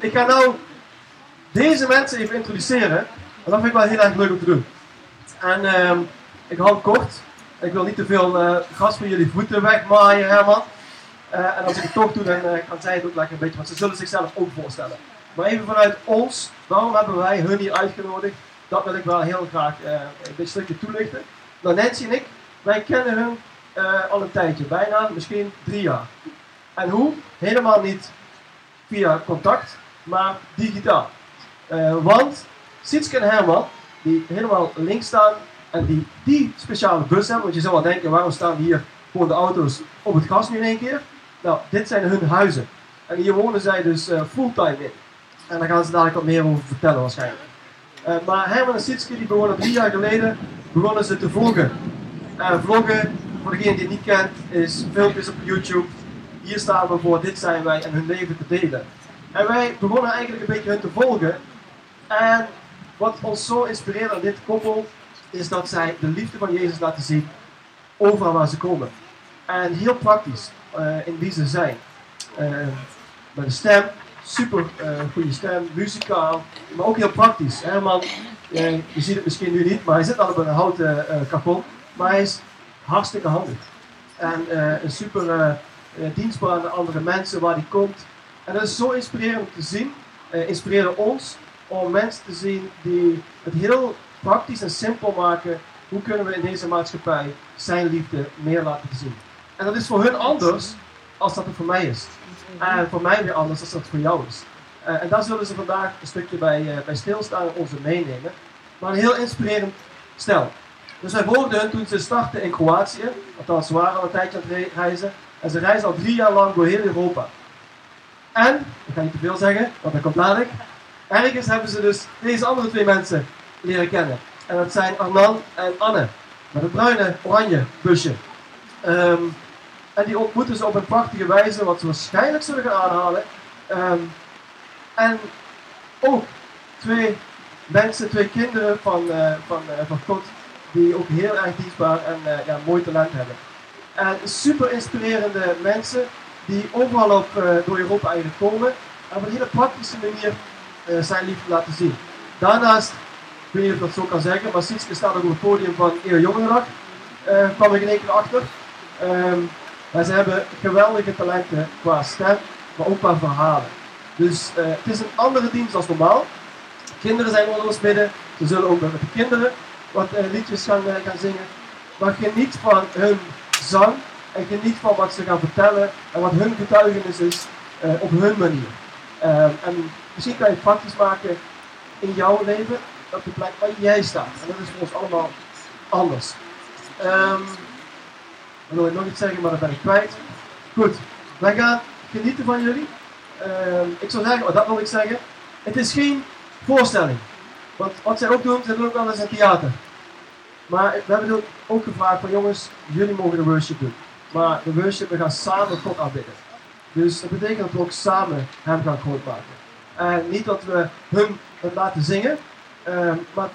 ik ga nou deze mensen even introduceren. En dat vind ik wel heel erg leuk om te doen. En ehm, ik hou kort. Ik wil niet te veel uh, gras van jullie voeten wegmaaien, Herman. Uh, en als ik het toch doe, dan kan zij het ook lekker een beetje, want ze zullen zichzelf ook voorstellen. Maar even vanuit ons, waarom hebben wij hun hier uitgenodigd? Dat wil ik wel heel graag een beetje stukje toelichten. Nou, Nancy en ik, wij kennen hun al een tijdje, bijna misschien drie jaar. En hoe? Helemaal niet via contact, maar digitaal. want Sietske en Herman, die helemaal links staan en die die speciale bus hebben, want je zou wel denken, waarom staan hier gewoon de auto's op het gas nu in één keer? Nou, dit zijn hun huizen. En hier wonen zij dus uh, fulltime in. En daar gaan ze dadelijk wat meer over vertellen waarschijnlijk. Uh, maar Herman en Sietske die begonnen drie jaar geleden begonnen ze te vloggen. Uh, vloggen, voor degene die het niet kent, is filmpjes op YouTube. Hier staan we voor, dit zijn wij en hun leven te delen. En wij begonnen eigenlijk een beetje hun te volgen. En wat ons zo inspireert aan dit koppel, is dat zij de liefde van Jezus laten zien overal waar ze komen. En heel praktisch uh, in wie ze zijn. Uh, met een stem, super uh, goede stem, muzikaal, maar ook heel praktisch. Herman, je ziet het misschien nu niet, maar hij zit al op een houten kapot, maar hij is hartstikke handig. En een super dienstbaar aan de andere mensen waar hij komt. En dat is zo inspirerend te zien, inspireerde ons om mensen te zien die het heel praktisch en simpel maken. Hoe kunnen we in deze maatschappij zijn liefde meer laten zien? En dat is voor hun anders als dat het voor mij is. En voor mij weer anders als dat voor jou is. Uh, en daar zullen ze vandaag een stukje bij, uh, bij stilstaan en onze meenemen. Maar een heel inspirerend stel. Dus wij volgden hun toen ze startten in Kroatië. Althans, ze waren al een tijdje aan het reizen. En ze reizen al drie jaar lang door heel Europa. En, ik ga niet te veel zeggen, want dat komt dadelijk. Ergens hebben ze dus deze andere twee mensen leren kennen. En dat zijn Arnan en Anne. Met een bruine, oranje busje. Um, en die ontmoeten ze op een prachtige wijze, wat ze waarschijnlijk zullen gaan aanhalen. Um, en ook twee mensen, twee kinderen van, uh, van, uh, van God, die ook heel erg dienstbaar en uh, ja, mooi talent hebben. En super inspirerende mensen die overal op, door Europa eigenlijk komen en op een hele praktische manier zijn liefde laten zien. Daarnaast ik weet niet of dat zo kan zeggen, maar Sietske staat ook op het podium van Eeuw Jongerendag. Uh, kwam ik in één keer achter. Um, maar ze hebben geweldige talenten qua stem, maar ook qua verhalen. Dus uh, het is een andere dienst als normaal. Kinderen zijn onder ons midden. Ze zullen ook met de kinderen wat uh, liedjes gaan, uh, gaan zingen. Maar geniet van hun zang en geniet van wat ze gaan vertellen en wat hun getuigenis is op hun manier. Ehm, en misschien kan je het praktisch maken in jouw leven op de plek waar jij staat. En dat is voor ons allemaal anders. Um, dan wil ik nog iets zeggen, maar dat ben ik kwijt. Goed, wij gaan genieten van jullie. Um, ik zou zeggen, oh, dat wil ik zeggen. Het is geen voorstelling. Want wat zij ook doen, ze doen ook wel eens een theater. Maar we hebben ook gevraagd van jongens, jullie mogen de worship doen. Maar worship, we gaan samen God aanbidden. Dus dat betekent dat we ook samen hem gaan groot maken. En niet dat we hem laten zingen, uh, maar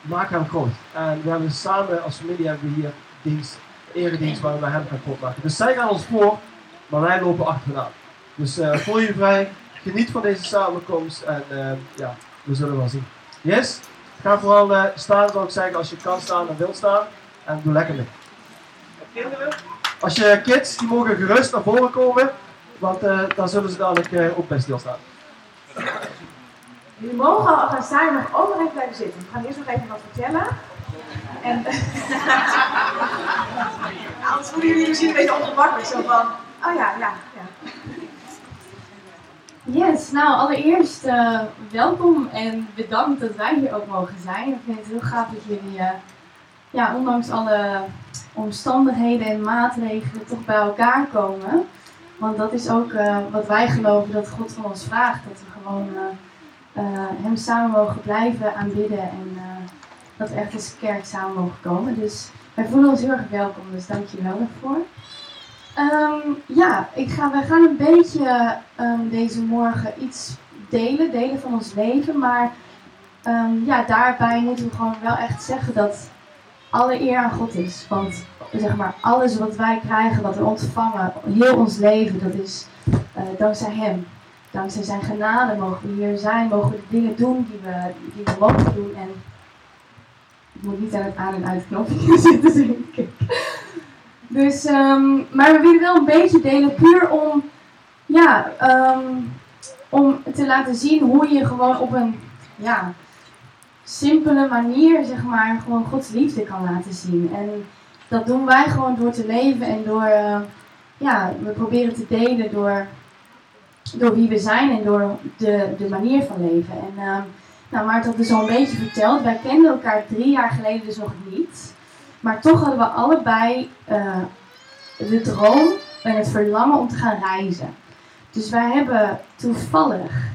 maak hem groot. En we hebben samen als familie hebben we hier dienst, eredienst waar we hem gaan groot maken. Dus zij gaan ons voor, maar wij lopen achteraan. Dus uh, voel je vrij, geniet van deze samenkomst en uh, ja, we zullen wel zien. Yes? Ga vooral uh, staan, zou ik zeggen, als je kan staan en wilt staan. En doe lekker mee. Kinderen, als je kids, die mogen gerust naar voren komen, want dan zullen ze dadelijk ook best stilstaan. Jullie mogen al gaan staan nog ook nog even blijven zitten. We gaan eerst nog even wat vertellen. En anders voelen jullie misschien een beetje ongemakkelijk. Zo van, oh ja, ja, ja. Yes, nou allereerst uh, welkom en bedankt dat wij hier ook mogen zijn. Ik vind het heel gaaf dat jullie, uh, ja, ondanks alle omstandigheden en maatregelen, toch bij elkaar komen. Want dat is ook uh, wat wij geloven dat God van ons vraagt. Dat we gewoon uh, hem samen mogen blijven aanbidden en dat we echt als kerk samen mogen komen. Dus wij voelen ons heel erg welkom, dus dank je wel daarvoor. Um, ja, ik ga, wij gaan een beetje um, deze morgen iets delen, delen van ons leven, maar um, ja, daarbij moeten we gewoon wel echt zeggen dat alle eer aan God is. Want zeg maar, alles wat wij krijgen, wat we ontvangen, heel ons leven, dat is uh, dankzij Hem. dankzij zijn genade mogen we hier zijn, mogen we de dingen doen die we, die we mogen doen. En ik moet niet aan het aan- en uitknopje zitten, denk ik. Dus, ehm, maar we willen wel een beetje delen, puur om, ja, ehm, om te laten zien hoe je gewoon op een, ja, simpele manier, zeg maar, gewoon Gods liefde kan laten zien. En dat doen wij gewoon door te leven en door, eh, ja, we proberen te delen door, door wie we zijn en door de, de manier van leven. En ehm, nou, Maarten had dus al een beetje verteld, wij kenden elkaar drie jaar geleden dus nog niet. Maar toch hadden we allebei eh, de droom en het verlangen om te gaan reizen. Dus wij hebben toevallig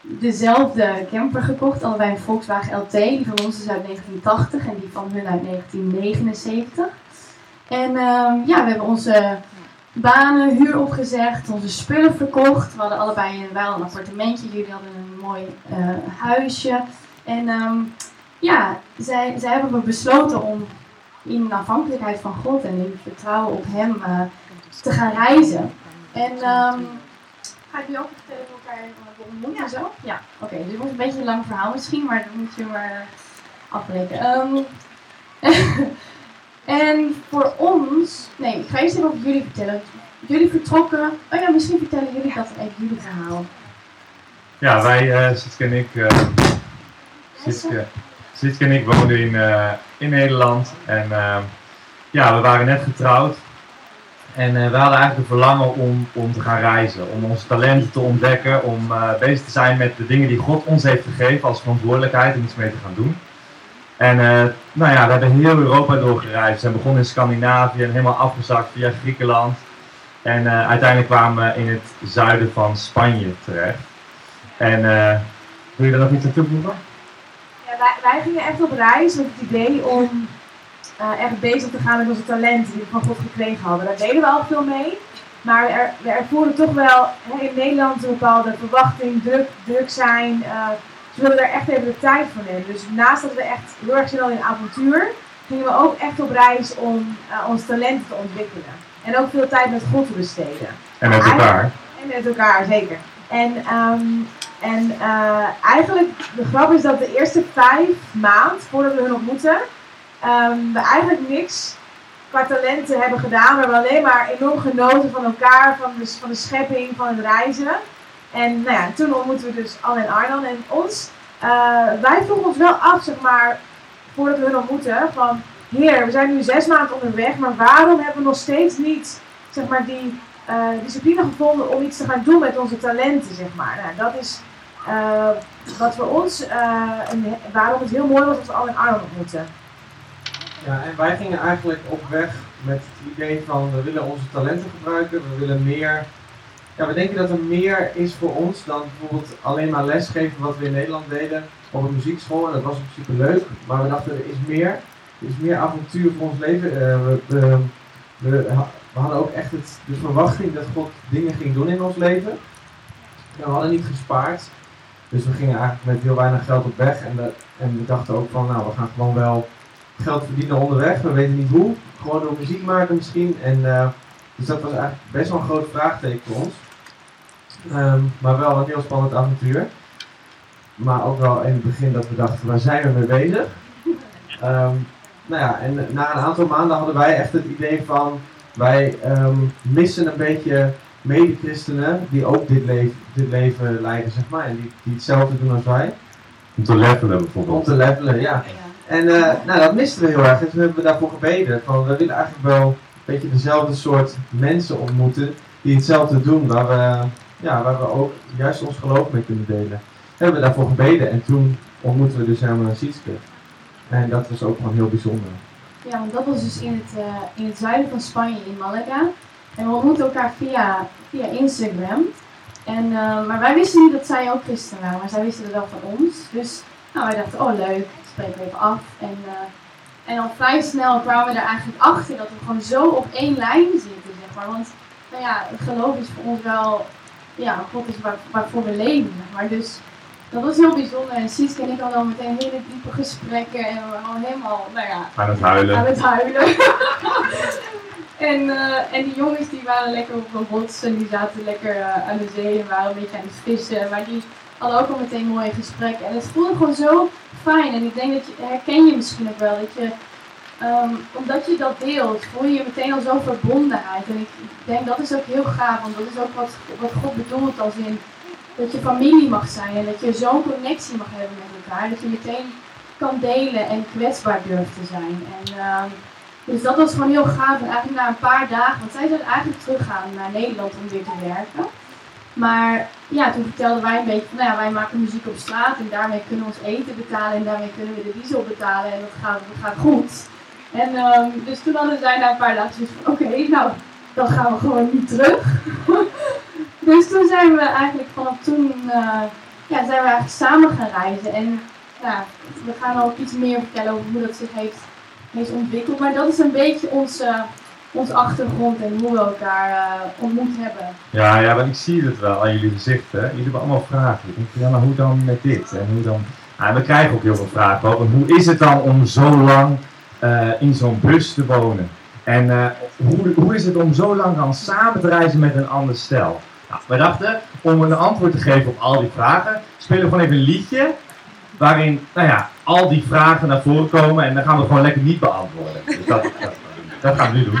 dezelfde camper gekocht, allebei een Volkswagen LT. Die van ons is uit 1980 en die van hun uit 1979. En ehm, ja, we hebben onze banen, huur opgezegd, onze spullen verkocht. We hadden allebei een, een appartementje, jullie hadden een mooi eh, huisje. En ehm, ja, zij, zij hebben besloten om in afhankelijkheid van God en in vertrouwen op Hem eh, te gaan reizen. En ehm, ga ik jullie ook vertellen hoe elkaar hebben ontmoet en zo? Ja, oké. dus het wordt een beetje een lang verhaal misschien, maar dan moet je maar afbreken. Ehm, en voor ons, nee, ik ga eerst even over jullie vertellen. Jullie vertrokken, oh ja, misschien vertellen jullie dat even jullie verhaal. Ja, wij, eh Sietske en ik, eh Sietske, Sietske en ik woonden in, eh, in Nederland. En eh, ja, we waren net getrouwd. En eh, we hadden eigenlijk een verlangen om, om te gaan reizen. Om onze talenten te ontdekken. Om eh, bezig te zijn met de dingen die God ons heeft gegeven als verantwoordelijkheid om iets mee te gaan doen. En eh, nou ja, we hebben heel Europa doorgereisd. We zijn begonnen in Scandinavië en helemaal afgezakt via Griekenland. En uiteindelijk kwamen we in het zuiden van Spanje terecht. En wil je daar nog iets aan toevoegen? Ja, wij, wij gingen echt op reis met het idee om echt bezig te gaan met onze talenten die we van God gekregen hadden. Daar deden we al veel mee. Maar we, er, we ervoeren toch wel in Nederland een bepaalde verwachting, druk, druk zijn. dus we wilden daar echt even de tijd voor nemen. Dus naast dat we echt heel erg hadden in avontuur, gingen we ook echt op reis om eh, onze talenten te ontwikkelen. En ook veel tijd met God te besteden. En met elkaar. En met elkaar, zeker. En, ehm, en eh, eigenlijk, de grap is dat de eerste vijf maanden voordat we hun ontmoeten, ehm, we eigenlijk niks qua talenten hebben gedaan. We hebben alleen maar enorm genoten van elkaar, van de, van de schepping, van het reizen. En nou ja, toen ontmoetten we dus Anne en Arnan. En ons, eh, wij vroegen ons wel af, zeg maar, voordat we hun ontmoeten, van Heer, we zijn nu zes maanden onderweg, maar waarom hebben we nog steeds niet, zeg maar, die eh, discipline gevonden om iets te gaan doen met onze talenten, zeg maar. Nou, dat is eh, wat voor ons, waarom het heel mooi was dat we al in Arnhem ontmoeten. Ja, en wij gingen eigenlijk op weg met het idee van we willen onze talenten gebruiken, we willen meer. Ja, we denken dat er meer is voor ons dan bijvoorbeeld alleen maar lesgeven wat we in Nederland deden op een muziekschool. En dat was in principe leuk, maar we dachten er is meer. Er is meer avontuur voor ons leven. Eh, we, we, we, ha- we hadden ook echt het, de verwachting dat God dingen ging doen in ons leven. En we hadden niet gespaard. Dus we gingen eigenlijk met heel weinig geld op weg. En, we- en we dachten ook van, nou, we gaan gewoon wel geld verdienen onderweg. We weten niet hoe. Gewoon door muziek maken misschien. En, eh, dus dat was eigenlijk best wel een groot vraagteken voor ons. Ehm, maar wel een heel spannend avontuur. Maar ook wel in het begin dat we dachten, waar zijn we mee bezig? Ehm, nou ja, en na een aantal maanden hadden wij echt het idee van, wij ehm, missen een beetje mede-christenen die ook dit, leven dit leven leiden, zeg maar. En die, die hetzelfde doen als wij. Om te levelen Om bijvoorbeeld. te levelen, ja. En eh, nou, dat misten we heel erg. En toen hebben we daarvoor gebeden. Van, we willen eigenlijk wel een beetje dezelfde soort mensen ontmoeten. Die hetzelfde doen. Waar we, ja, waar we ook juist ons geloof mee kunnen delen. We hebben daarvoor gebeden. En toen ontmoetten we dus helemaal Sietske. En dat was ook gewoon heel bijzonder. Ja, want dat was dus in het, eh, in het zuiden van Spanje, in Malaga. En we ontmoetten elkaar via, via Instagram. En, eh, maar wij wisten niet dat zij ook christen waren, maar zij wisten het wel van ons. Dus nou, wij dachten, oh leuk, spreken even af. En, eh, en al vrij snel kwamen we er eigenlijk achter dat we gewoon zo op één lijn zitten, zeg maar. Want nou ja, het geloof is voor ons wel, ja, God is waar, waarvoor we leven, zeg maar. Dus dat was heel bijzonder. En Sietske en ik hadden al meteen hele diepe gesprekken en we waren al helemaal, nou ja, Aan het huilen. aan het huilen. En, eh, en die jongens die waren lekker op een rots en die zaten lekker eh, aan de zee en waren een beetje aan het vissen. Maar die hadden ook al meteen mooie gesprekken. En het voelde gewoon zo fijn. En ik denk dat je, herken je misschien ook wel, dat je, ehm, omdat je dat deelt, voel je je meteen al zo'n verbondenheid. En ik denk dat is ook heel gaaf, want dat is ook wat, wat God bedoelt als in dat je familie mag zijn en dat je zo'n connectie mag hebben met elkaar. Dat je meteen kan delen en kwetsbaar durft te zijn. En, ehm, dus dat was gewoon heel gaaf. En eigenlijk na een paar dagen, want zij zijn eigenlijk teruggaan naar Nederland om weer te werken. Maar ja, toen vertelden wij een beetje van, nou ja, wij maken muziek op straat en daarmee kunnen we ons eten betalen en daarmee kunnen we de diesel betalen en dat gaat, dat gaat goed. En ehm, dus toen hadden zij na een paar dagen van, oké, nou, dan gaan we gewoon niet terug. dus toen zijn we eigenlijk vanaf toen, uh, ja, zijn we eigenlijk samen gaan reizen. En ja, we gaan ook iets meer vertellen over hoe dat zich heeft, heeft ontwikkeld. Maar dat is een beetje onze, onze achtergrond en hoe we elkaar uh, ontmoet hebben. Ja, ja, maar ik zie het wel aan jullie gezichten. Jullie hebben allemaal vragen. Ik denk, ja, maar hoe dan met dit? En hoe dan... We krijgen ook heel veel vragen hoe is het dan om zo lang uh, in zo'n bus te wonen? En uh, hoe, hoe is het om zo lang dan samen te reizen met een ander stel? Nou, we dachten, om een antwoord te geven op al die vragen, spelen we gewoon even een liedje waarin nou ja, al die vragen naar voren komen en dan gaan we gewoon lekker niet beantwoorden. Dus dat, dat, dat gaan we nu doen.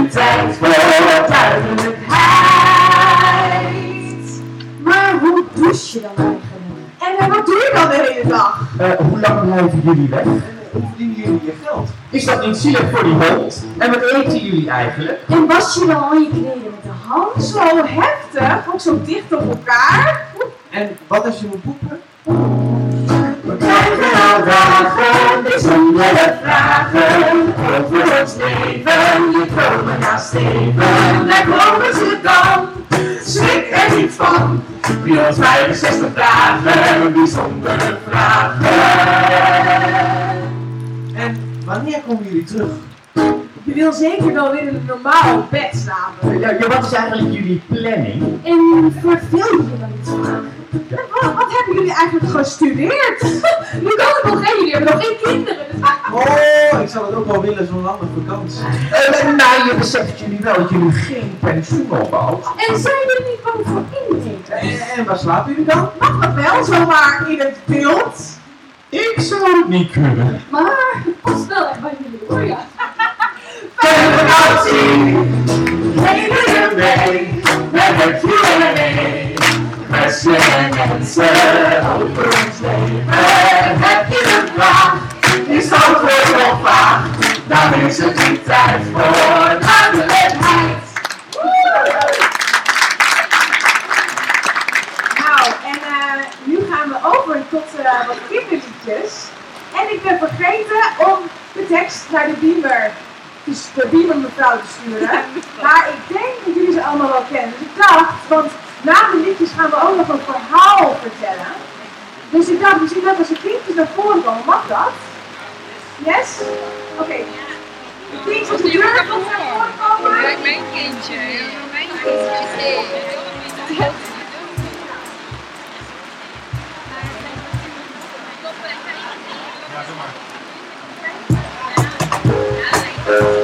Maar hoe douche je dan eigenlijk? En wat doe je dan de hele dag? Uh, hoe lang blijven jullie weg? Hoe verdienen jullie je geld? Is dat niet zielig voor die hond? En wat eten jullie eigenlijk? En was je dan al je met de hand? Zo heftig, ook zo dicht op elkaar. En wat als je moet poepen? We krijgen al dagen bijzondere vragen over ons leven. Je komen naast steven, daar komen ze dan. Schrik er niet van, 365 dagen bijzondere vragen. En wanneer komen jullie terug? Je wil zeker wel weer in een normaal bed slapen. Ja, ja, wat is eigenlijk jullie planning? En verveel je dan vaak? Wat, wat, hebben jullie eigenlijk gestudeerd? nu kan het nog geen, jullie hebben nog geen kinderen. Oh, ik zou het ook wel willen, zo'n lange vakantie. Uh, nou, je beseft jullie wel dat jullie geen pensioen opbouwt. En zijn jullie niet bang voor inbreken? En, en waar slapen jullie dan? Mag dat wel, zomaar in het beeld? Ik zou het niet kunnen. Maar het past wel echt bij jullie hoor, ja. Fijne vakantie! Hele mee met het Q&A. Question and answer over ons leven. Heb je een vraag? Het antwoord nog vaag? Dan is het nu tijd voor duidelijkheid. Nou, en uh, nu gaan we over tot uh, wat kinderliedjes. En ik ben vergeten om de tekst naar de beamer, dus de beamer mevrouw te sturen. Maar ik denk dat jullie ze allemaal wel kennen. Dus ik dacht, want na de liedjes gaan we ook nog een verhaal vertellen. Dus ik dacht misschien dat als de kindjes naar voren komen, mag dat? Yes? Oké. Okay. De kindjes die naar voren komen. Kijk, mijn kindje. Mijn kindje. Ja, doe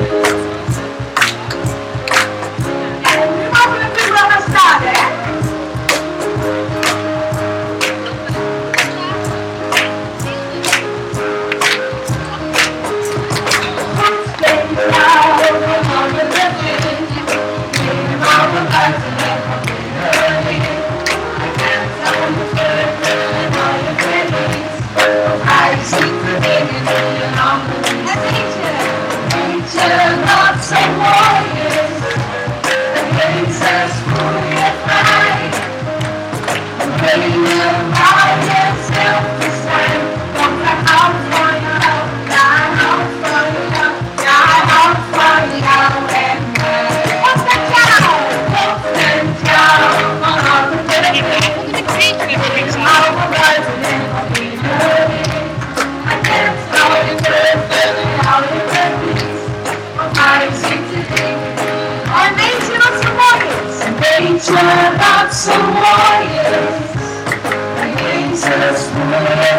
maar. Thank you.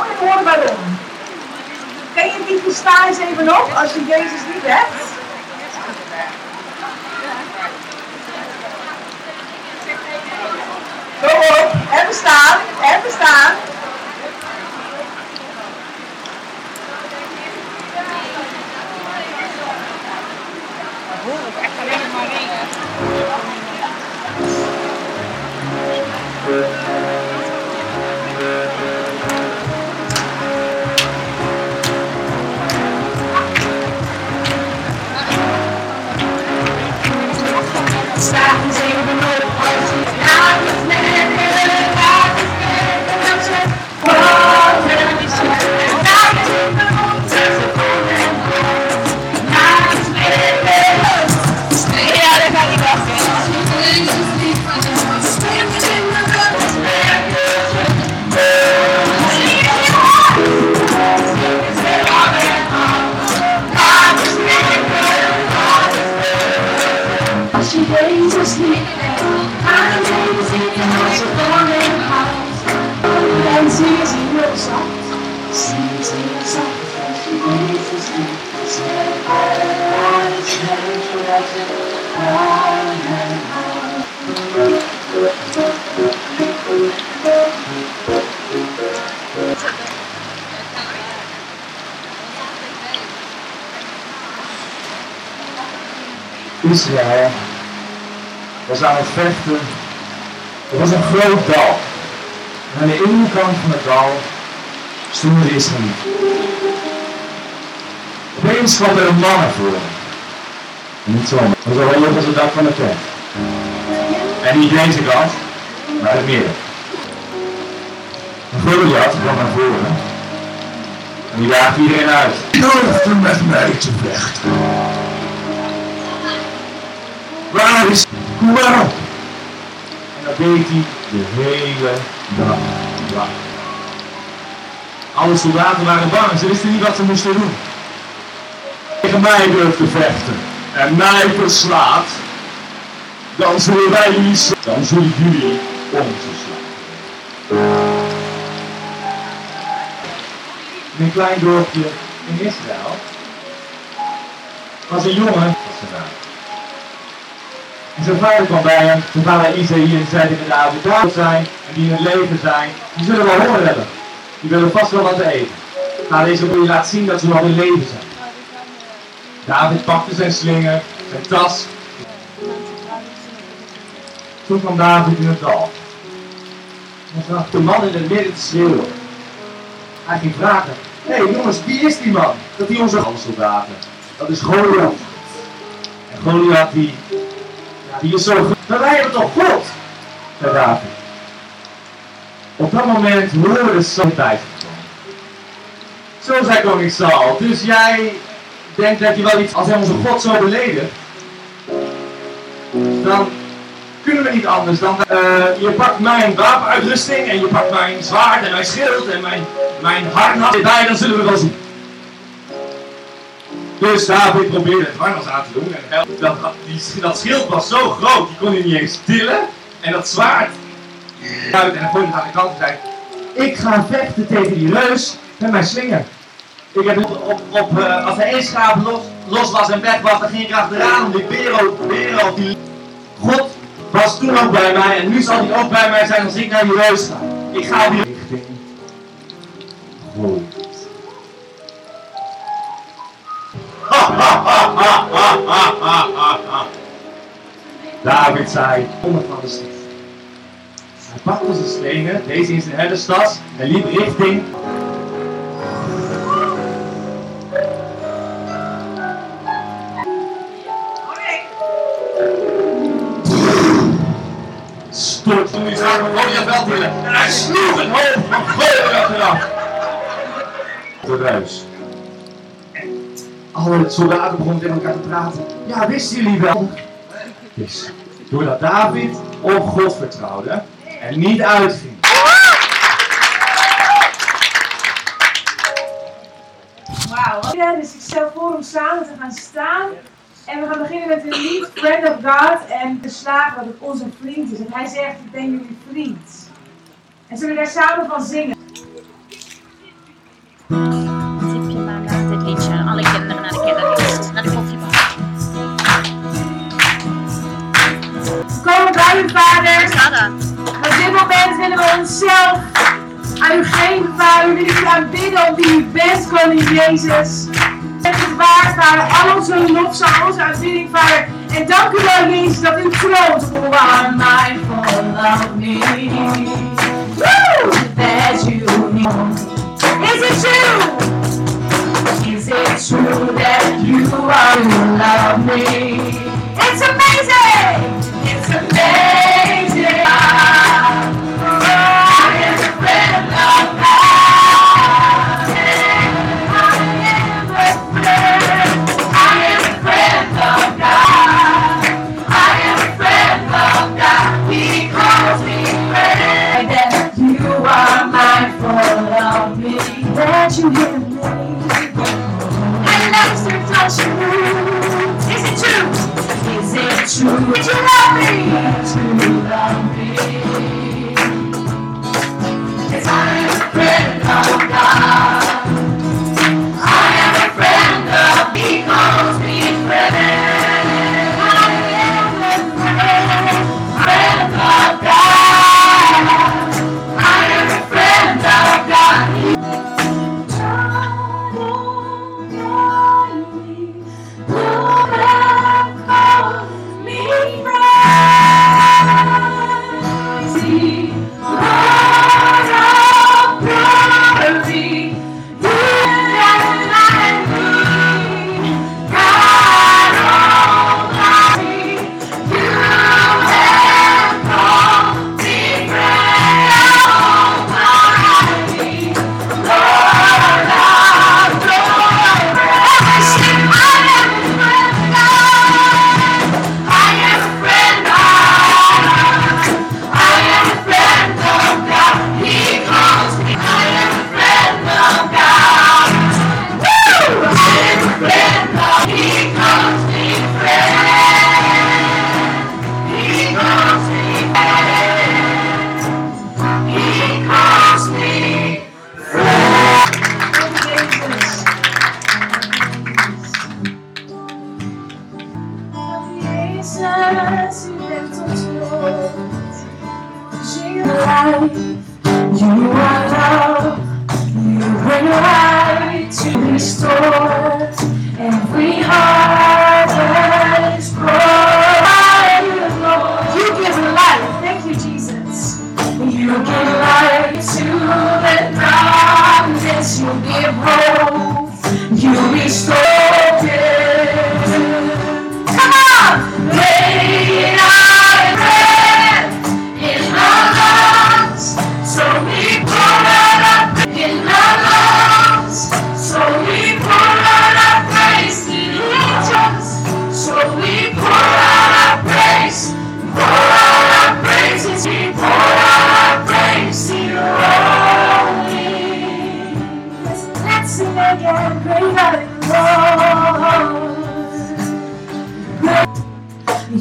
ook het bij. Ken je die eens even op als je Jezus niet hebt? Kom op, even staan, even staan. Israël was aan het vechten. Er was een groot dal. En aan de ene kant van het dal stonden de Israëlieten. Opeens kwam er een man naar voren. En niet zomaar. Dat was al hoog als het dak van de tent. En niet deze kant, maar het midden. Een Goliath kwam naar voren. En die daagde iedereen uit. Durf met mij te vechten. Waar is Waar? En dat deed hij de hele dag. Alle soldaten waren bang, ze wisten niet wat ze moesten doen. Tegen mij durft te vechten en mij verslaat, dan zullen wij jullie. Dan zullen jullie ons slaan. In een klein dorpje in Israël was een jongen. Zijn vader kwam bij hem, zijn vader Isaïe, en zei tegen David, David zijn, en die in het leven zijn, die zullen wel honger hebben. Die willen vast wel wat te eten. Ga deze boy laten zien dat ze nog in leven zijn. David pakte zijn slinger, zijn tas. Toen kwam David in het dal. En zag de man in het midden te schreeuwen. Hij ging vragen, hé hey, jongens, wie is die man? Dat die onze soldaten. Dat is Goliath. En Goliath die die is zo. Maar wij hebben toch God? Op dat moment hoorde de zon bij Zo zei koning Saul. Dus jij denkt dat je wel iets, als onze God zo beledigt, dan kunnen we niet anders dan, uh, je pakt mijn wapenuitrusting en je pakt mijn zwaard en mijn schild en mijn, mijn harnas erbij, dan zullen we wel zien. Dus David probeerde het harnas aan te doen. En dat, dat schild was zo groot, die kon hij niet eens tillen. En dat zwaard uit en hij gooide het aan de kant en zei: Ik ga vechten tegen die reus met mijn slinger. Ik heb op, op, op uh, als hij één schaap los, los, was en weg was, dan ging ik achteraan om die beren, beren die... God was toen ook bij mij en nu zal hij ook bij mij zijn als ik naar die reus ga. Ik ga op David zei, onder van de stad. Hij pakte zijn stenen, deze in zijn herderstas en liep richting stort toen hij zag Goliath wel. En hij sloeg het hoofd van Goliath eraf. De reus. Alle soldaten begonnen tegen elkaar te praten. Ja, wisten jullie wel? Dus, doordat David op God vertrouwde en niet uitging. Wauw. Dus ik stel voor om samen te gaan staan. En we gaan beginnen met een lied, Friend of God. En de slagen wat het onze vriend is. En hij zegt, ik ben jullie vriend. En zullen we daar samen van zingen? Dit liedje. Alle kinderen naar de kinderdienst. Naar de koffiebar. Komen bij u, vader. Op dit moment willen we onszelf aan u geven, vader. We willen u aanbidden om wie u bent, koning Jezus. Het is waar, vader. Al onze lofzang, onze aanbidding, vader. En dank u wel, Jezus, dat u troont. You are mindful of me. Woo! That you need. Is it true? It true that you are in love me? It's amazing! It's amazing! I am a friend of God. Is it true? Is it true that you love me? That you love me. I am a friend of God. I am a friend of He calls me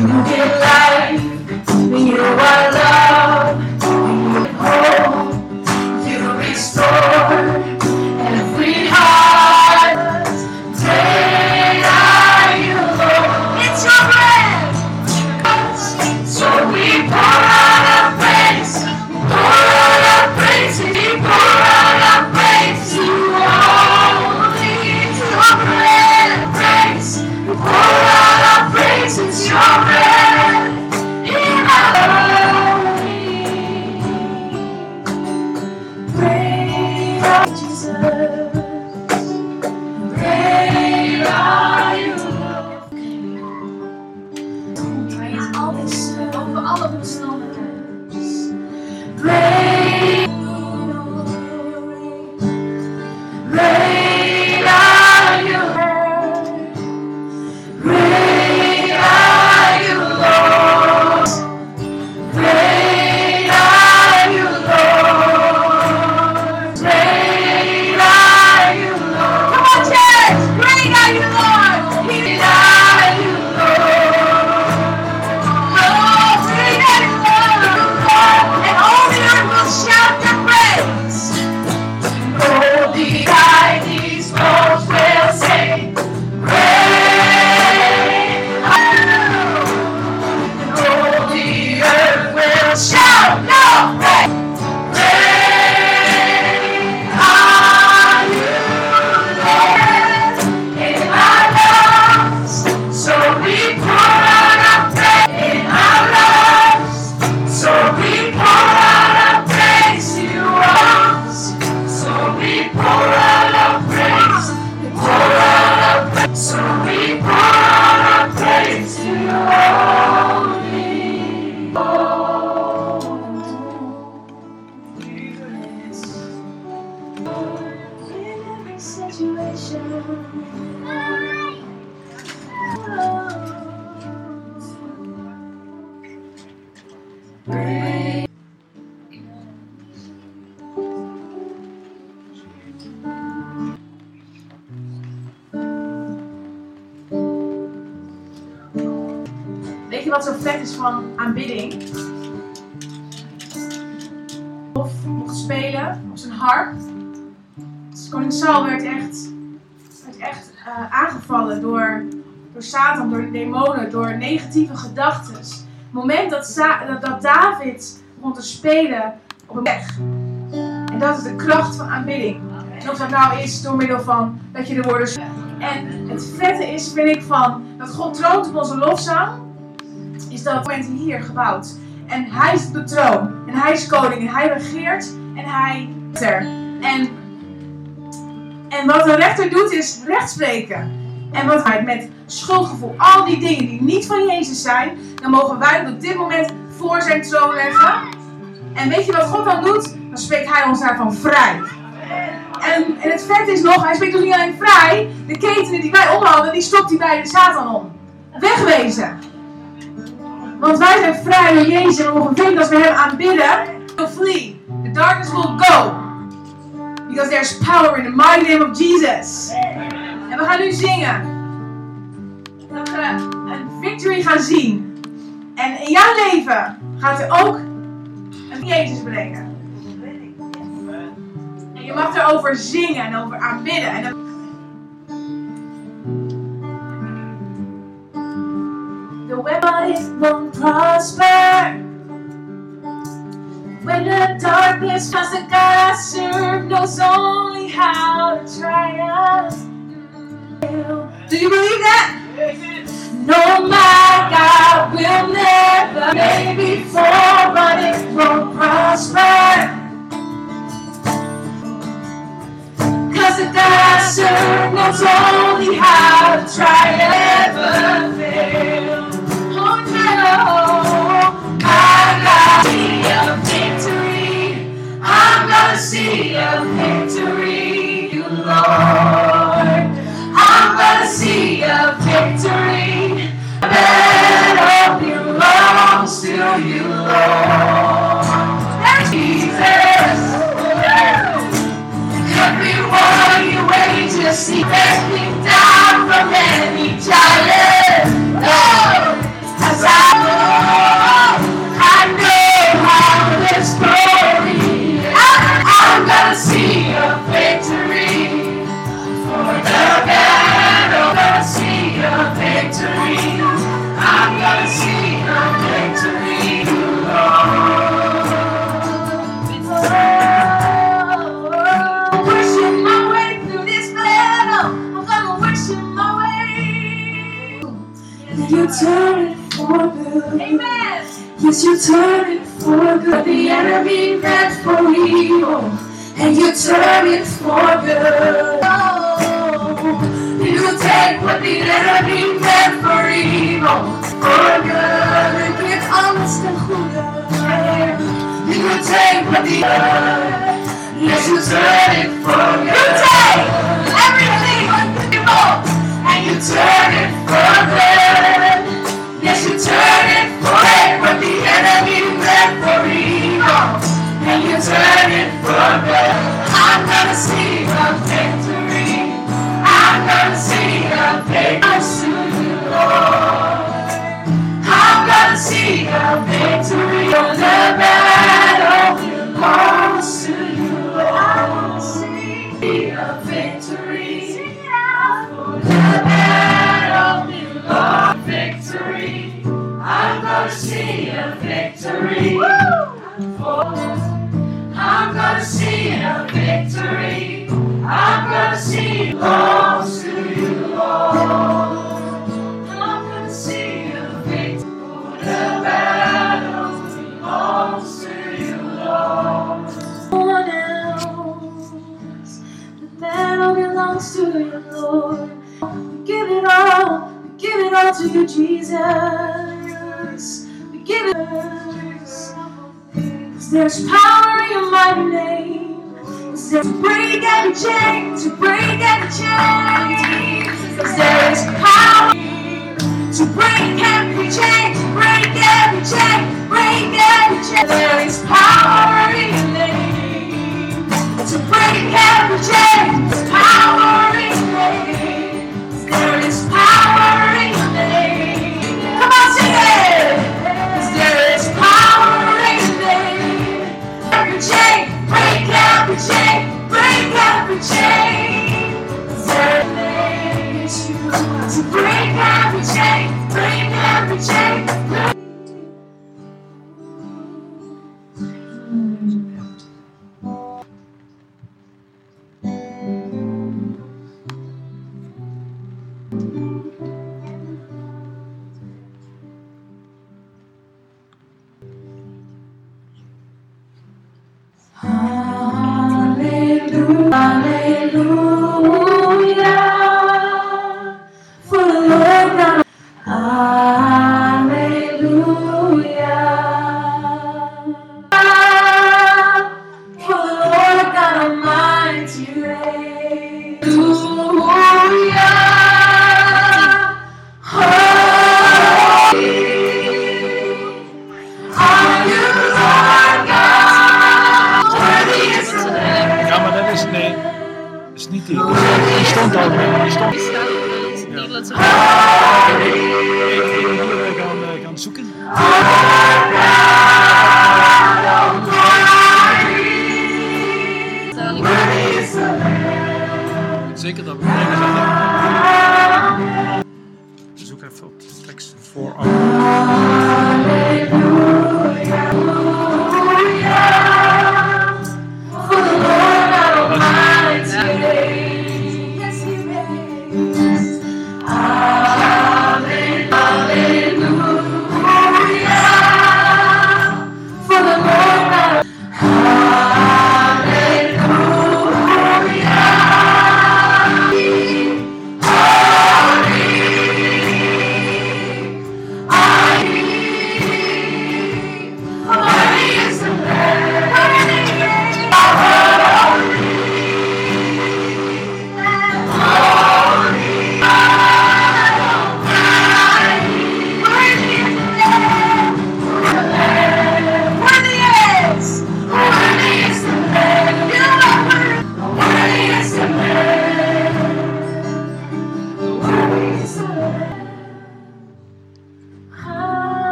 You give life, you are aangevallen door, door Satan, door de demonen, door negatieve gedachten. Het moment dat, dat David begon te spelen op een weg. En dat is de kracht van aanbidding. En of dat nou is door middel van dat je de woorden... En het vette is, vind ik, van dat God troont op onze lofzang is dat moment hier gebouwd. En hij is de troon. En hij is koning. En hij regeert. En hij is er. En, en wat een rechter doet is recht spreken. En wat hij met schuldgevoel, al die dingen die niet van Jezus zijn, dan mogen wij op dit moment voor zijn troon leggen. En weet je wat God dan doet? Dan spreekt hij ons daarvan vrij. En, en het vet is nog, hij spreekt ons niet alleen vrij, de ketenen die wij om hadden, die stopt hij bij de Satan om. Wegwezen. Want wij zijn vrij door Jezus en we mogen weten als we hem aanbidden, will flee. The darkness will go. Because there's power in the mighty name of Jesus. We gaan nu zingen. Dat we een victory gaan zien. En in jouw leven gaat er ook een Jezus brengen. En je mag erover zingen en over aanbidden. En The weapon won't prosper when the dark purpose, cause the God I serve knows only how to triumph. Do you believe that? No, my God will never fall, but it won't prosper. Cause the serve knows only how to try never fail. Oh no, I got see a victory. I'm gonna see a victory, you Lord. Victory. The battle belongs to you, Lord. There's Jesus. Everyone you wait to see resting down from any giant. You turn it for good. The enemy meant for evil, and you turn it for good. Oh, you take what the enemy meant for evil, for good, and give honest and goede. You take what the Yes, you turn it for good. You take everything evil, and you turn it for good. Yes, you turn it and you turn it for good. I'm gonna see a victory. I'm gonna see a victory, Lord. I'm gonna see a victory. The battle belongs to you, Lord. I'm gonna see a victory. The battle belongs victory. I'm gonna see a victory. For I'm gonna see a victory. I'm gonna see belongs to you, Lord. There's power in mighty name. There's break every chain, to break every chain. Cause there is power to break every chain, to break every chain, break every chain. There is power in your name to break every chain. Bring down the chain, bring down the chain.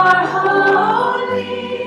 Are holy.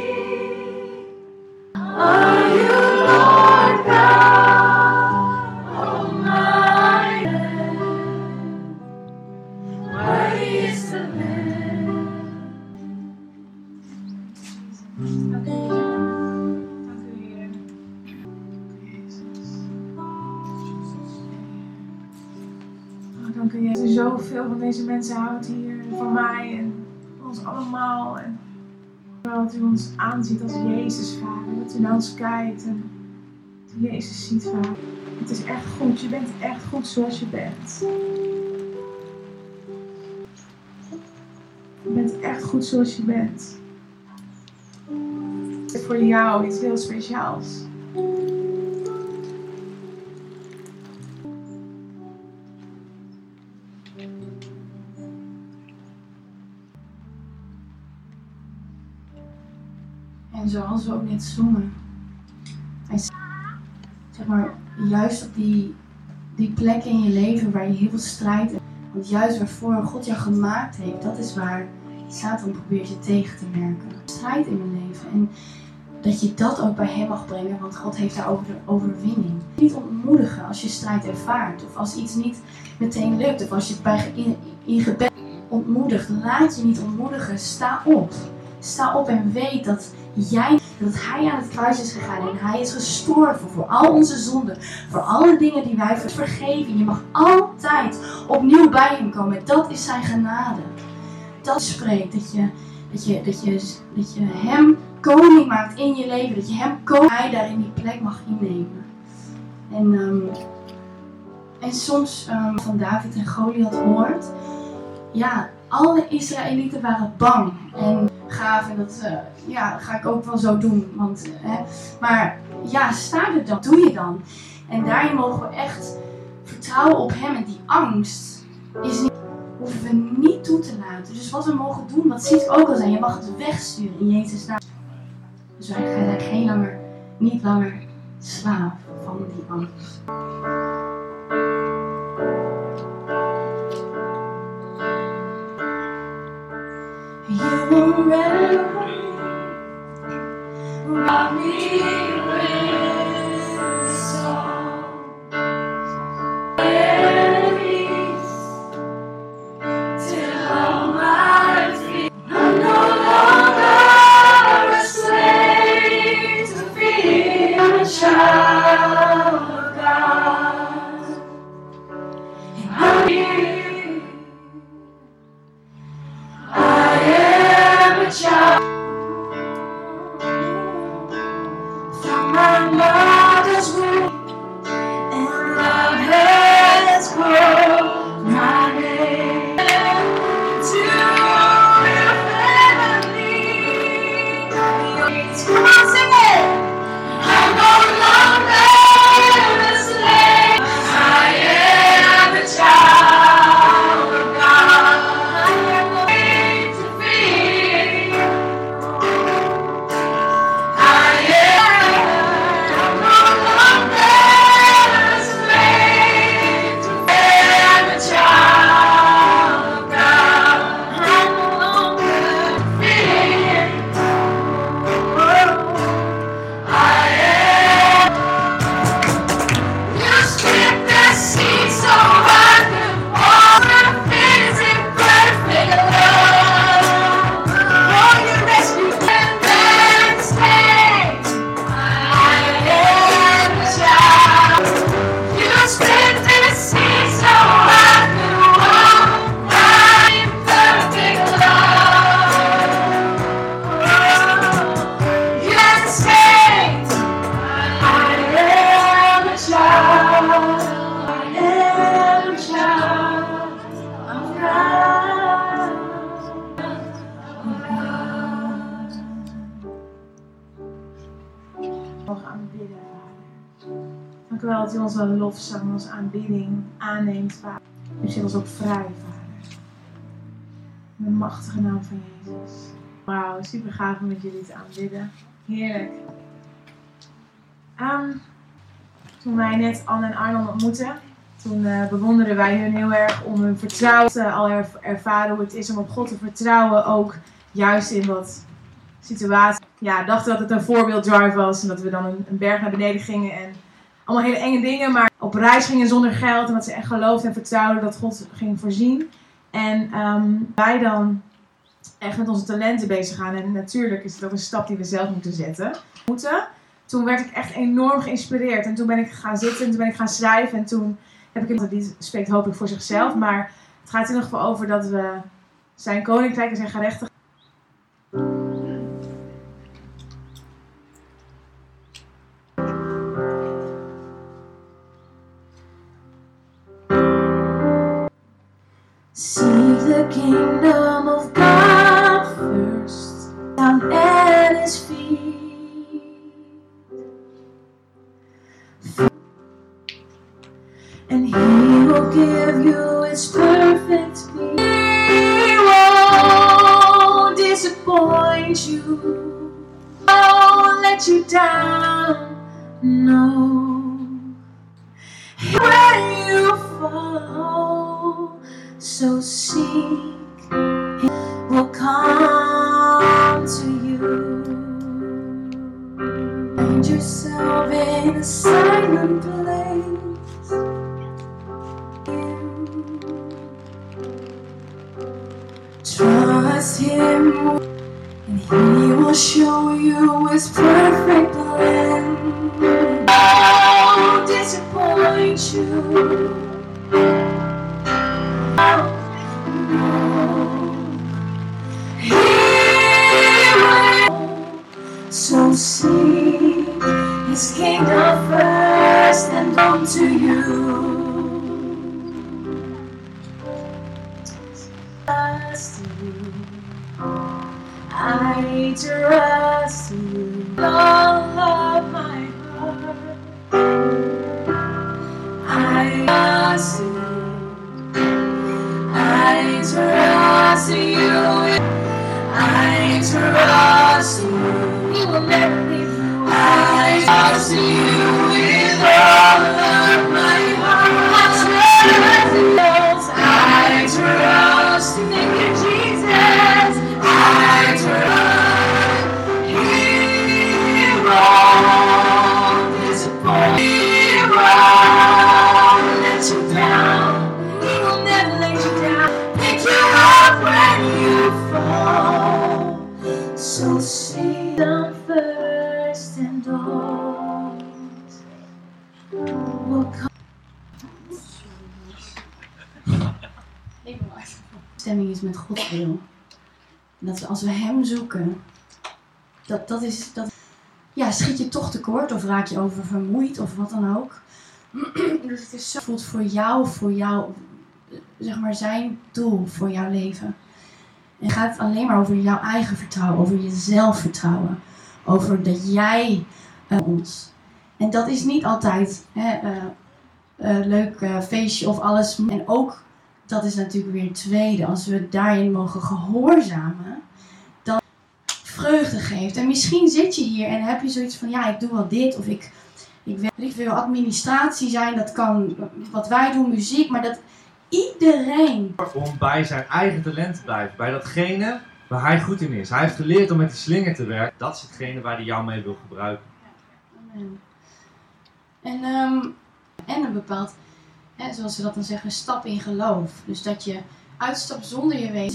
Ons aanziet als Jezus, Vader. Dat u naar ons kijkt en Jezus ziet, Vader. Het is echt goed. Je bent echt goed zoals je bent. Je bent echt goed zoals je bent. Voor jou iets heel speciaals. Zoals we ook net zongen. Z- zeg maar, juist op die, die plek in je leven waar je heel veel strijd hebt. Want juist waarvoor God jou gemaakt heeft, dat is waar Satan probeert je tegen te werken. Strijd in mijn leven. En dat je dat ook bij hem mag brengen, want God heeft daarover de overwinning. Niet ontmoedigen als je strijd ervaart. Of als iets niet meteen lukt. Of als je bij, in, in gebed ontmoedigt. Laat je niet ontmoedigen. Sta op. Sta op en weet dat jij, dat hij aan het kruis is gegaan en hij is gestorven voor al onze zonden, voor alle dingen die wij vergeven. Je mag altijd opnieuw bij hem komen. Dat is zijn genade. Dat spreekt dat je, dat je, dat je, dat je hem koning maakt in je leven, dat je hem koning, hij daar in die plek mag innemen. En, ehm, en soms ehm, van David en Goliath hoort, ja, alle Israëlieten waren bang en gaaf en dat eh, ja, ga ik ook wel zo doen. Want, eh, hè, maar ja, sta er dan, doe je dan. En daarin mogen we echt vertrouwen op Hem en die angst is niet, hoeven we niet toe te laten. Dus wat we mogen doen, wat ziet ook al zijn, je mag het wegsturen in Jezus naam. Dus wij zijn geen langer, niet langer slaaf van die angst. You will never rob me with super gaaf om met jullie te aanbidden. Heerlijk. Ehm, toen wij net Anne en Arnon ontmoetten, Toen eh, bewonderden wij hun heel erg om hun vertrouwen al erv- ervaren hoe het is om op God te vertrouwen. Ook juist in wat situaties. Ja, dachten dat het een voorbeelddrive was en dat we dan een, een berg naar beneden gingen en allemaal hele enge dingen. Maar op reis gingen zonder geld en dat ze echt geloofden en vertrouwden dat God ging voorzien. En ehm, wij dan echt met onze talenten bezig gaan. En natuurlijk is het ook een stap die we zelf moeten zetten. Moeten. Toen werd ik echt enorm geïnspireerd. En toen ben ik gaan zitten en toen ben ik gaan schrijven. En toen heb ik het, die spreekt hopelijk voor zichzelf. Maar het gaat in ieder geval over dat we zijn koninkrijk en zijn gerechtigheid. You down. No, when you fall. So seek, He will come to you. Find yourself in a silent place. Trust Him, He will show you His perfect plan. Won't disappoint you. So seek His kingdom first and come to you. I trust you. All of my heart. I trust you. I trust you. I trust you. He will never leave. I trust you with all of met God wil. Dat als we Hem zoeken, dat, dat is, dat, ja, schiet je toch tekort of raak je over vermoeid of wat dan ook. dus het is zo voelt voor jou, voor jou, zeg maar zijn doel voor jouw leven. En gaat het alleen maar over jouw eigen vertrouwen, over je zelfvertrouwen, over dat jij eh, ons. En dat is niet altijd hè, eh, eh, leuk feestje of alles. En ook dat is natuurlijk weer het tweede. Als we daarin mogen gehoorzamen, dan vreugde geeft. En misschien zit je hier en heb je zoiets van, ja, ik doe wel dit of ik, ik wil, administratie zijn. Dat kan wat wij doen, muziek, maar dat iedereen. Om bij zijn eigen talent te blijven, bij datgene waar hij goed in is. Hij heeft geleerd om met die slinger te werken. Dat is hetgene waar hij jou mee wil gebruiken. Amen. En, ehm, en een bepaald, hè, zoals ze dat dan zeggen, stap in geloof. Dus dat je uitstapt zonder je weet.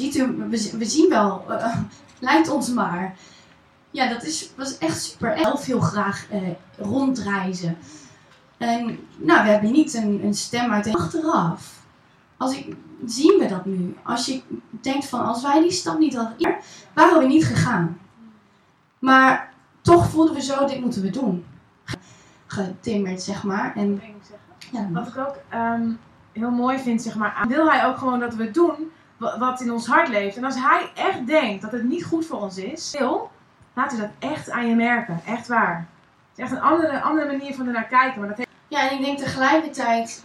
We, zien wel, lijkt ons maar. Ja, dat is, was echt super. Elf heel graag eh, rondreizen. En nou, we hebben niet een, een stem uit de achteraf. Als ik, zien we dat nu? Als je denkt van, als wij die stap niet hadden, waren we niet gegaan. Maar toch voelden we zo, dit moeten we doen. Getimmerd, zeg maar. En ja, Wat ik ook ehm, heel mooi vind, zeg maar, wil hij ook gewoon dat we doen wa- wat in ons hart leeft. En als hij echt denkt dat het niet goed voor ons is, wil, laat hij dat echt aan je merken. Echt waar. Het is echt een andere, andere manier van ernaar kijken. Maar dat heeft... Ja, en ik denk tegelijkertijd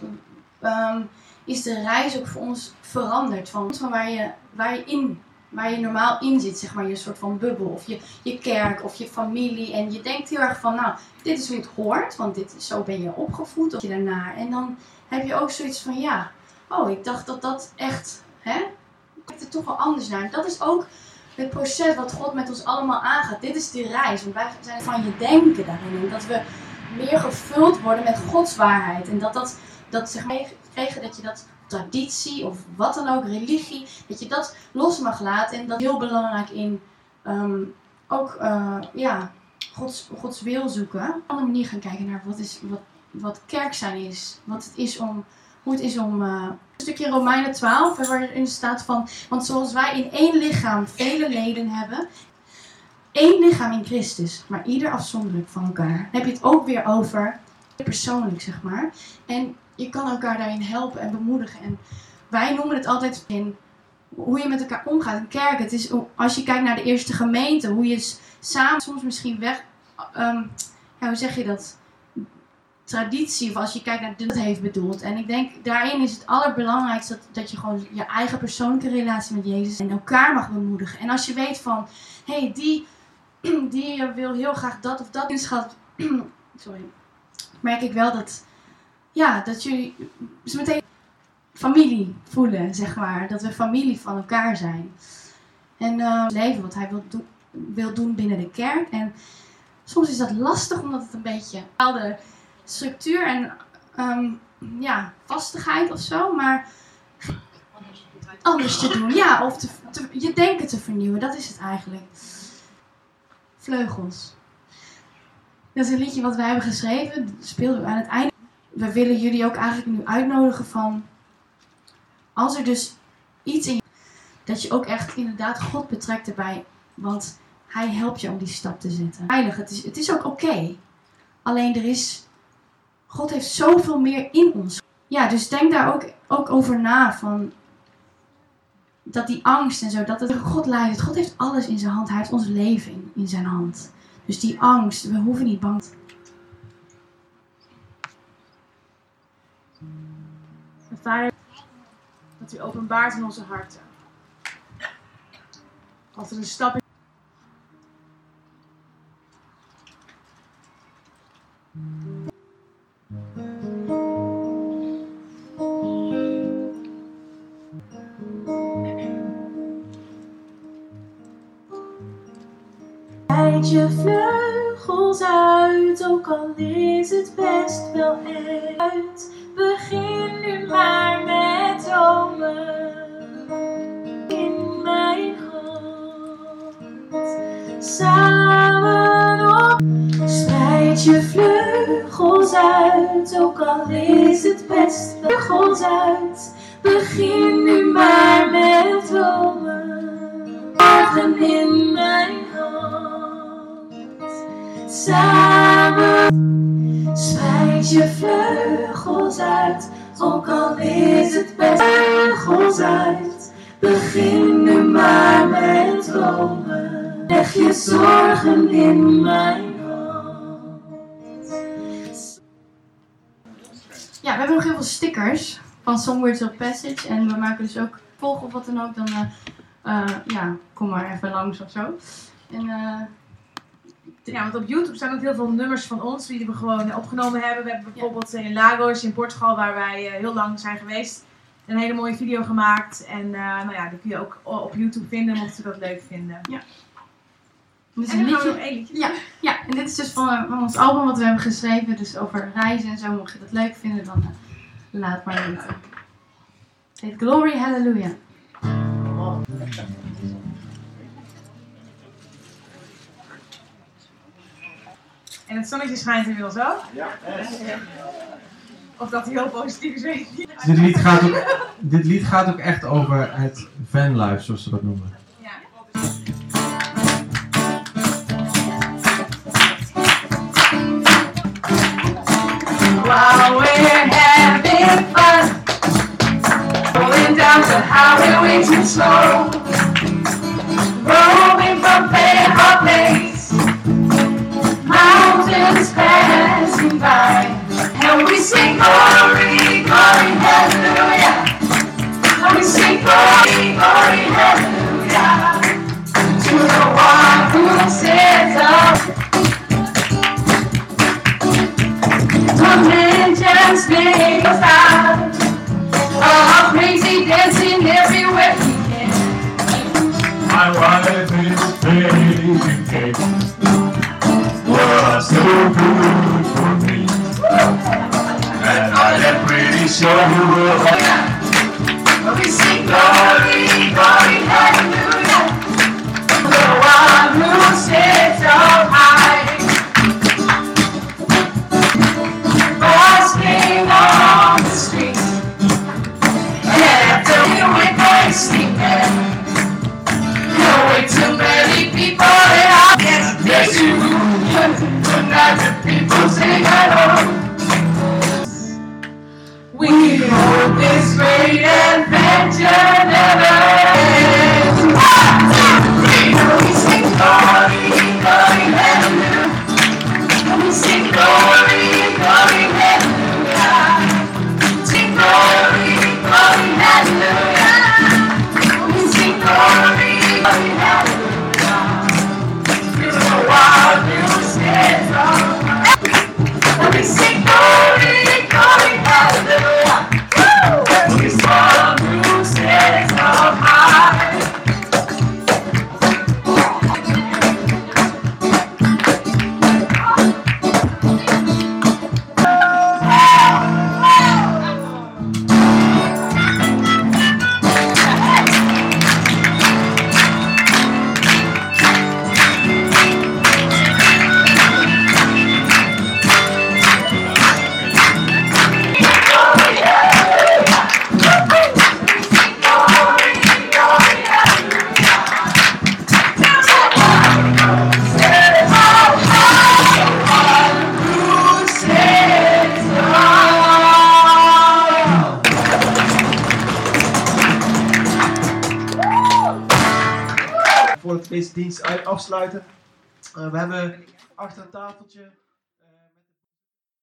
ehm, is de reis ook voor ons veranderd. Van, van waar, je, waar je in waar je normaal in zit, zeg maar, je soort van bubbel. Of je, je kerk of je familie. En je denkt heel erg van, nou, dit is hoe het hoort, want dit, zo ben je opgevoed. Of je daarnaar. En dan heb je ook zoiets van, ja, oh, ik dacht dat dat echt, hè, kijkt er toch wel anders naar. Dat is ook het proces wat God met ons allemaal aangaat. Dit is de reis, want wij zijn van je denken daarin. En dat we meer gevuld worden met Gods waarheid. En dat dat, dat zeg maar, kregen dat je dat traditie of wat dan ook, religie, dat je dat los mag laten. En dat is heel belangrijk in ehm, ook, eh, ja, Gods, Gods wil zoeken. Op een andere manier gaan kijken naar wat, is, wat, wat kerk zijn is. Wat het is om, hoe het is om... eh, een stukje Romeinen 12, waarin staat van... Want zoals wij in één lichaam vele leden hebben... één lichaam in Christus, maar ieder afzonderlijk van elkaar. Heb je het ook weer over persoonlijk, zeg maar. En je kan elkaar daarin helpen en bemoedigen. En wij noemen het altijd in hoe je met elkaar omgaat. Een kerk, het is, als je kijkt naar de eerste gemeente, hoe je samen soms misschien weg... ehm, ja, hoe zeg je dat? traditie, of als je kijkt naar het heeft bedoeld. En ik denk, daarin is het allerbelangrijkste dat, dat je gewoon je eigen persoonlijke relatie met Jezus en elkaar mag bemoedigen. En als je weet van, hé, hey, die, die wil heel graag dat of dat inschat, sorry, merk ik wel dat, ja, dat jullie meteen familie voelen, zeg maar. Dat we familie van elkaar zijn. En eh, leven wat hij wil, wil doen binnen de kerk. En soms is dat lastig, omdat het een beetje een bepaalde structuur en ehm, ja, vastigheid of zo, maar anders te doen. Ja, of je denken te vernieuwen, dat is het eigenlijk. Vleugels. Dat is een liedje wat wij hebben geschreven, dat speelden we aan het einde. We willen jullie ook eigenlijk nu uitnodigen van, als er dus iets in je, dat je ook echt inderdaad God betrekt erbij, want hij helpt je om die stap te zetten. Heilig, het is, het is ook oké. Alleen er is God heeft zoveel meer in ons. Ja, dus denk daar ook, ook over na. Van dat die angst en zo, dat het God leidt. God heeft alles in zijn hand. Hij heeft ons leven in, in zijn hand. Dus die angst, we hoeven niet bang te Vader, dat u openbaart in onze harten. Als er een stap is. Je vleugels uit, ook al in mijn Ja, we hebben nog heel veel stickers van Songwords of Passage. En we maken dus ook volg of wat dan ook. Dan, eh, eh, ja, kom maar even langs of zo. En, eh, Ja, want op YouTube staan ook heel veel nummers van ons die we gewoon opgenomen hebben. We hebben bijvoorbeeld in Lagos in Portugal, waar wij heel lang zijn geweest, een hele mooie video gemaakt. En nou ja, die kun je ook op YouTube vinden, mocht je dat leuk vinden. Ja. Dit is En een liedje. Ja, ja, en dit is dus van, eh, van ons album wat we hebben geschreven. Dus over reizen en zo. Mocht je dat leuk vinden, dan eh, laat maar weten. Het heet Glory Hallelujah. En het zonnetje schijnt inmiddels ook. Ja. Of dat hij heel positief is, weet ik niet. Dit lied, gaat ook, dit lied gaat ook echt over het vanlife, zoals ze dat noemen. while we're having fun. Rolling down the highway too slow. Rolling from to place. Mountains passing by. And we sing glory, glory, hallelujah. We sing glory, glory, hallelujah. To the one who sits up. and just make us out. Oh, crazy dancing everywhere he can. My wife is baby cake. Was so good for me. And I am pretty sure you will. Have... We sing glory, glory, hallelujah. The one who sits on. een tafeltje.